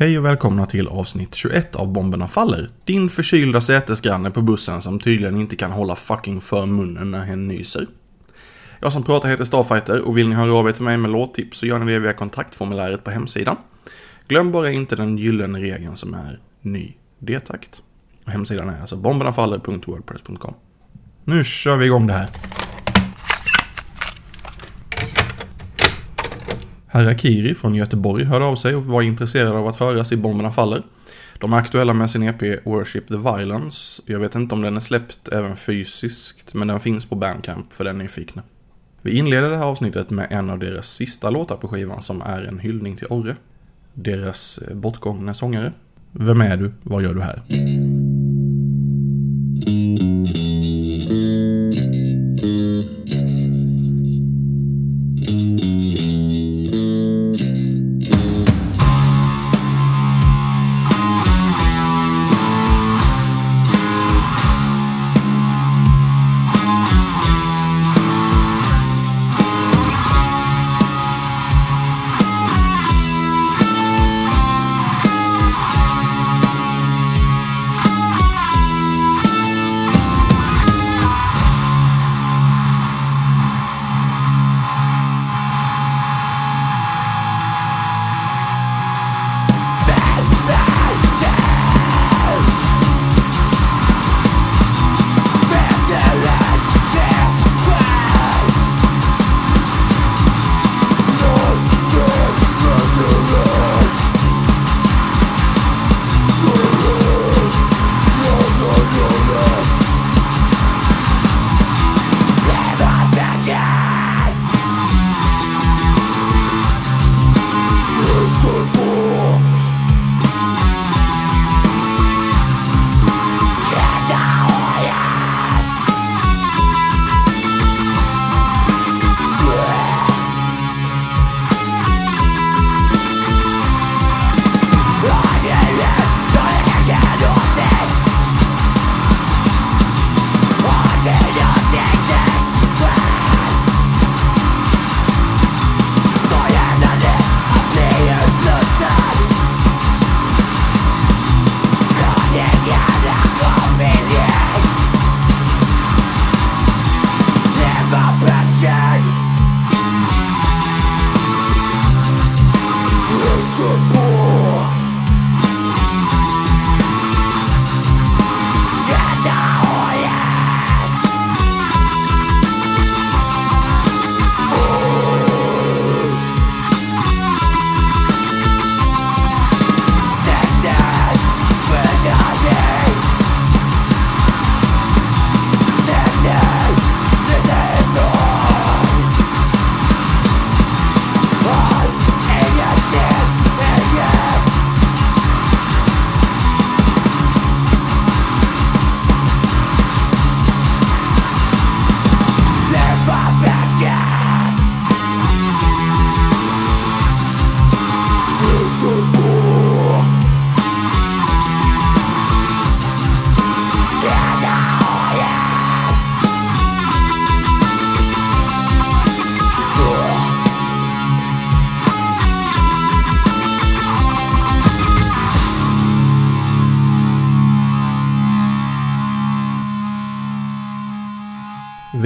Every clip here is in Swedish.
Hej och välkomna till avsnitt 21 av Bomberna Faller. Din förkylda sätesgranne på bussen som tydligen inte kan hålla fucking för munnen när hen nyser. Jag som pratar heter Starfighter och vill ni höra av er till mig med låttips så gör ni det via kontaktformuläret på hemsidan. Glöm bara inte den gyllene regeln som är ny detakt. Hemsidan är alltså bombernafaller.wordpress.com. Nu kör vi igång det här. Harakiri från Göteborg hörde av sig och var intresserad av att höras i Bomberna Faller. De är aktuella med sin EP Worship the Violence. Jag vet inte om den är släppt även fysiskt, men den finns på Bandcamp för den nyfikna. Vi inleder det här avsnittet med en av deras sista låtar på skivan som är en hyllning till Orre. Deras eh, bortgångna sångare. Vem är du? Vad gör du här?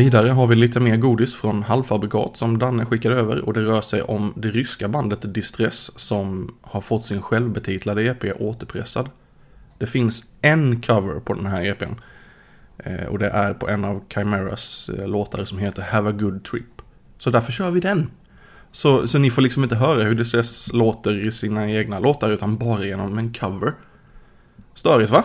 Vidare har vi lite mer godis från halvfabrikat som Danne skickade över och det rör sig om det ryska bandet Distress som har fått sin självbetitlade EP återpressad. Det finns en cover på den här EPn eh, och det är på en av Chimeras eh, låtar som heter Have a good trip. Så därför kör vi den. Så, så ni får liksom inte höra hur Distress låter i sina egna låtar utan bara genom en cover. Störigt va?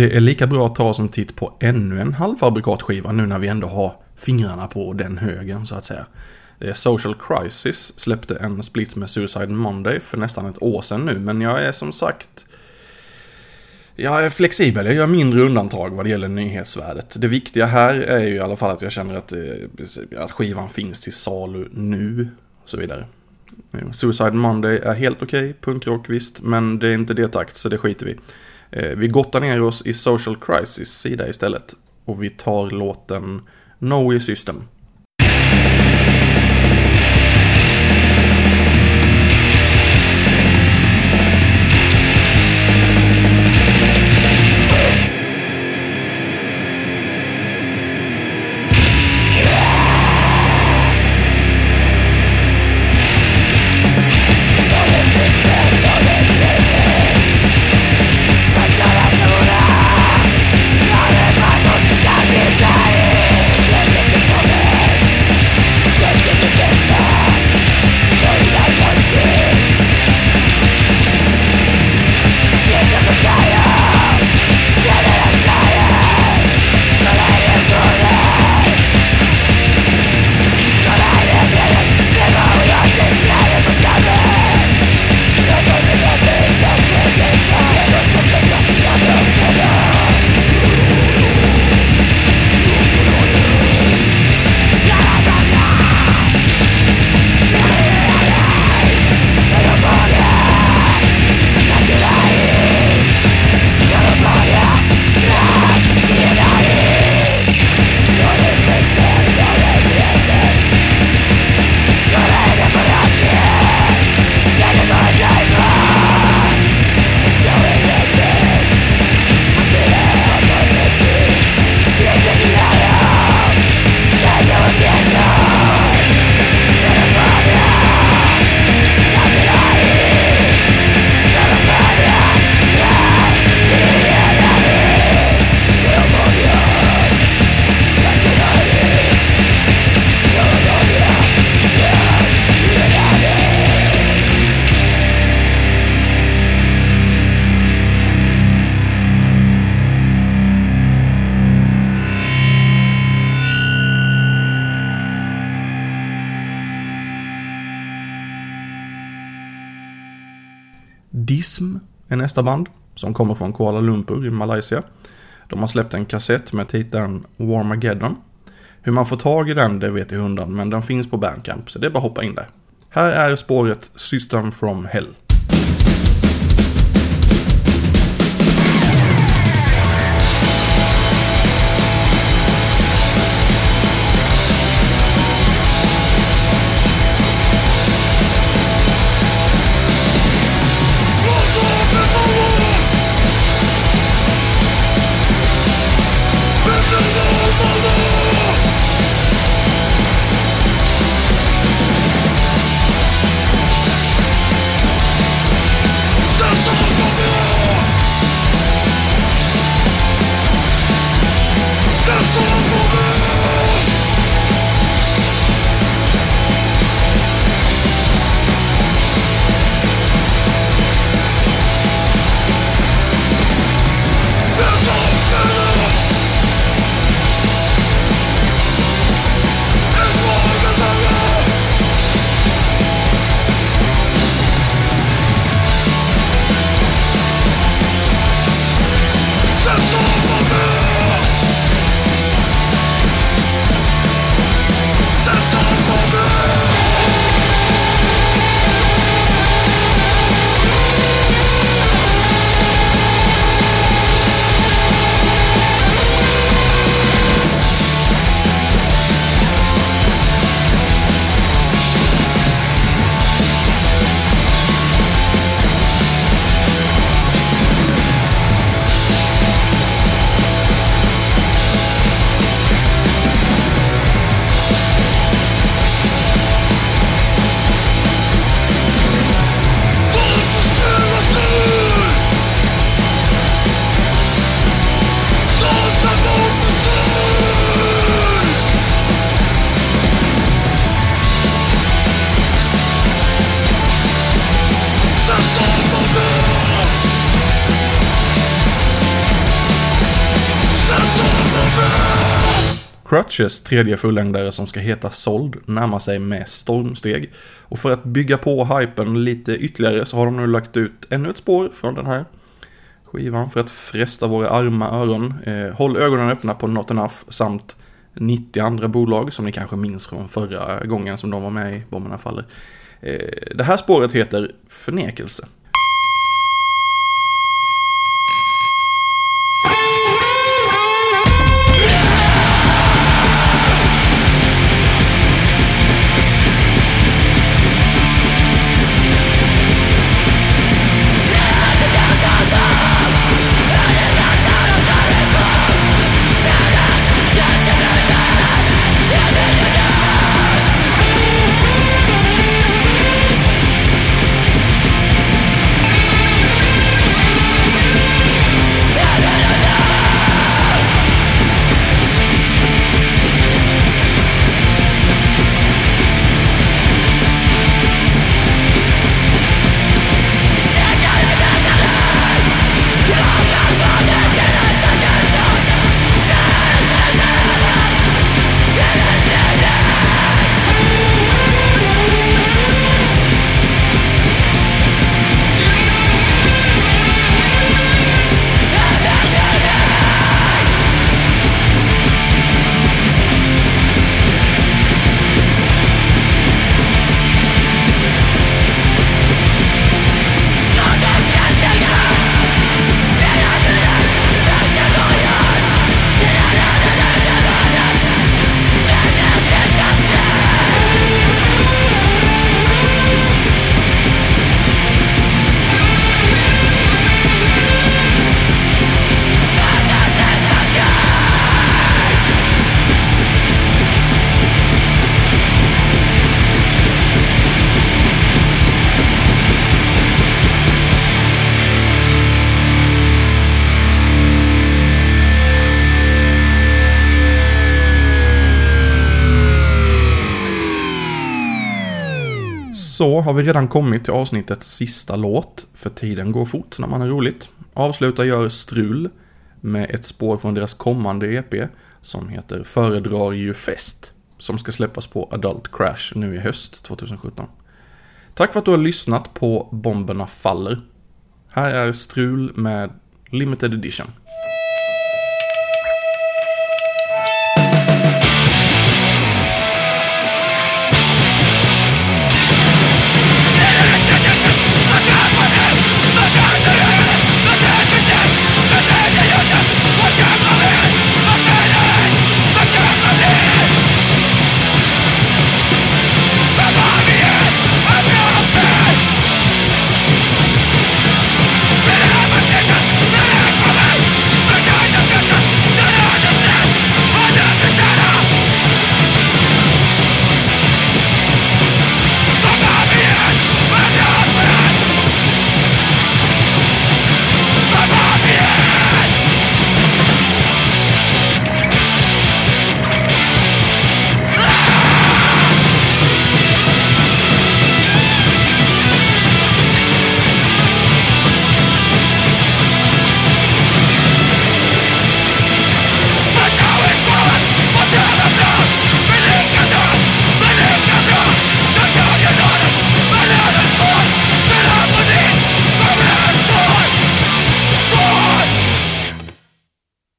Det är lika bra att ta oss en titt på ännu en halvfabrikatskiva nu när vi ändå har fingrarna på den högen så att säga. Social Crisis släppte en split med Suicide Monday för nästan ett år sedan nu, men jag är som sagt jag är flexibel, jag gör mindre undantag vad det gäller nyhetsvärdet. Det viktiga här är ju i alla fall att jag känner att, eh, att skivan finns till salu nu och så vidare. Suicide Monday är helt okej, okay, punkrock visst, men det är inte det takt så det skiter vi Eh, vi gottar ner oss i Social Crisis sida istället. Och vi tar låten No Way System. Ism är nästa band, som kommer från Kuala Lumpur i Malaysia. De har släppt en kassett med titeln Warmageddon. Hur man får tag i den, det vet jag hundan, men den finns på Bandcamp, så det är bara att hoppa in där. Här är spåret System from Hell. Crutches tredje fullängdare som ska heta Sold närmar sig med stormsteg. Och för att bygga på hypen lite ytterligare så har de nu lagt ut ännu ett spår från den här skivan för att fresta våra arma öron. Eh, håll ögonen öppna på Not Enough samt 90 andra bolag som ni kanske minns från förra gången som de var med i Bomberna Faller. Eh, det här spåret heter Förnekelse. Så har vi redan kommit till avsnittets sista låt, för tiden går fort när man har roligt. Avsluta gör Strul med ett spår från deras kommande EP som heter Föredrar ju fest, som ska släppas på Adult Crash nu i höst 2017. Tack för att du har lyssnat på Bomberna Faller. Här är Strul med Limited Edition.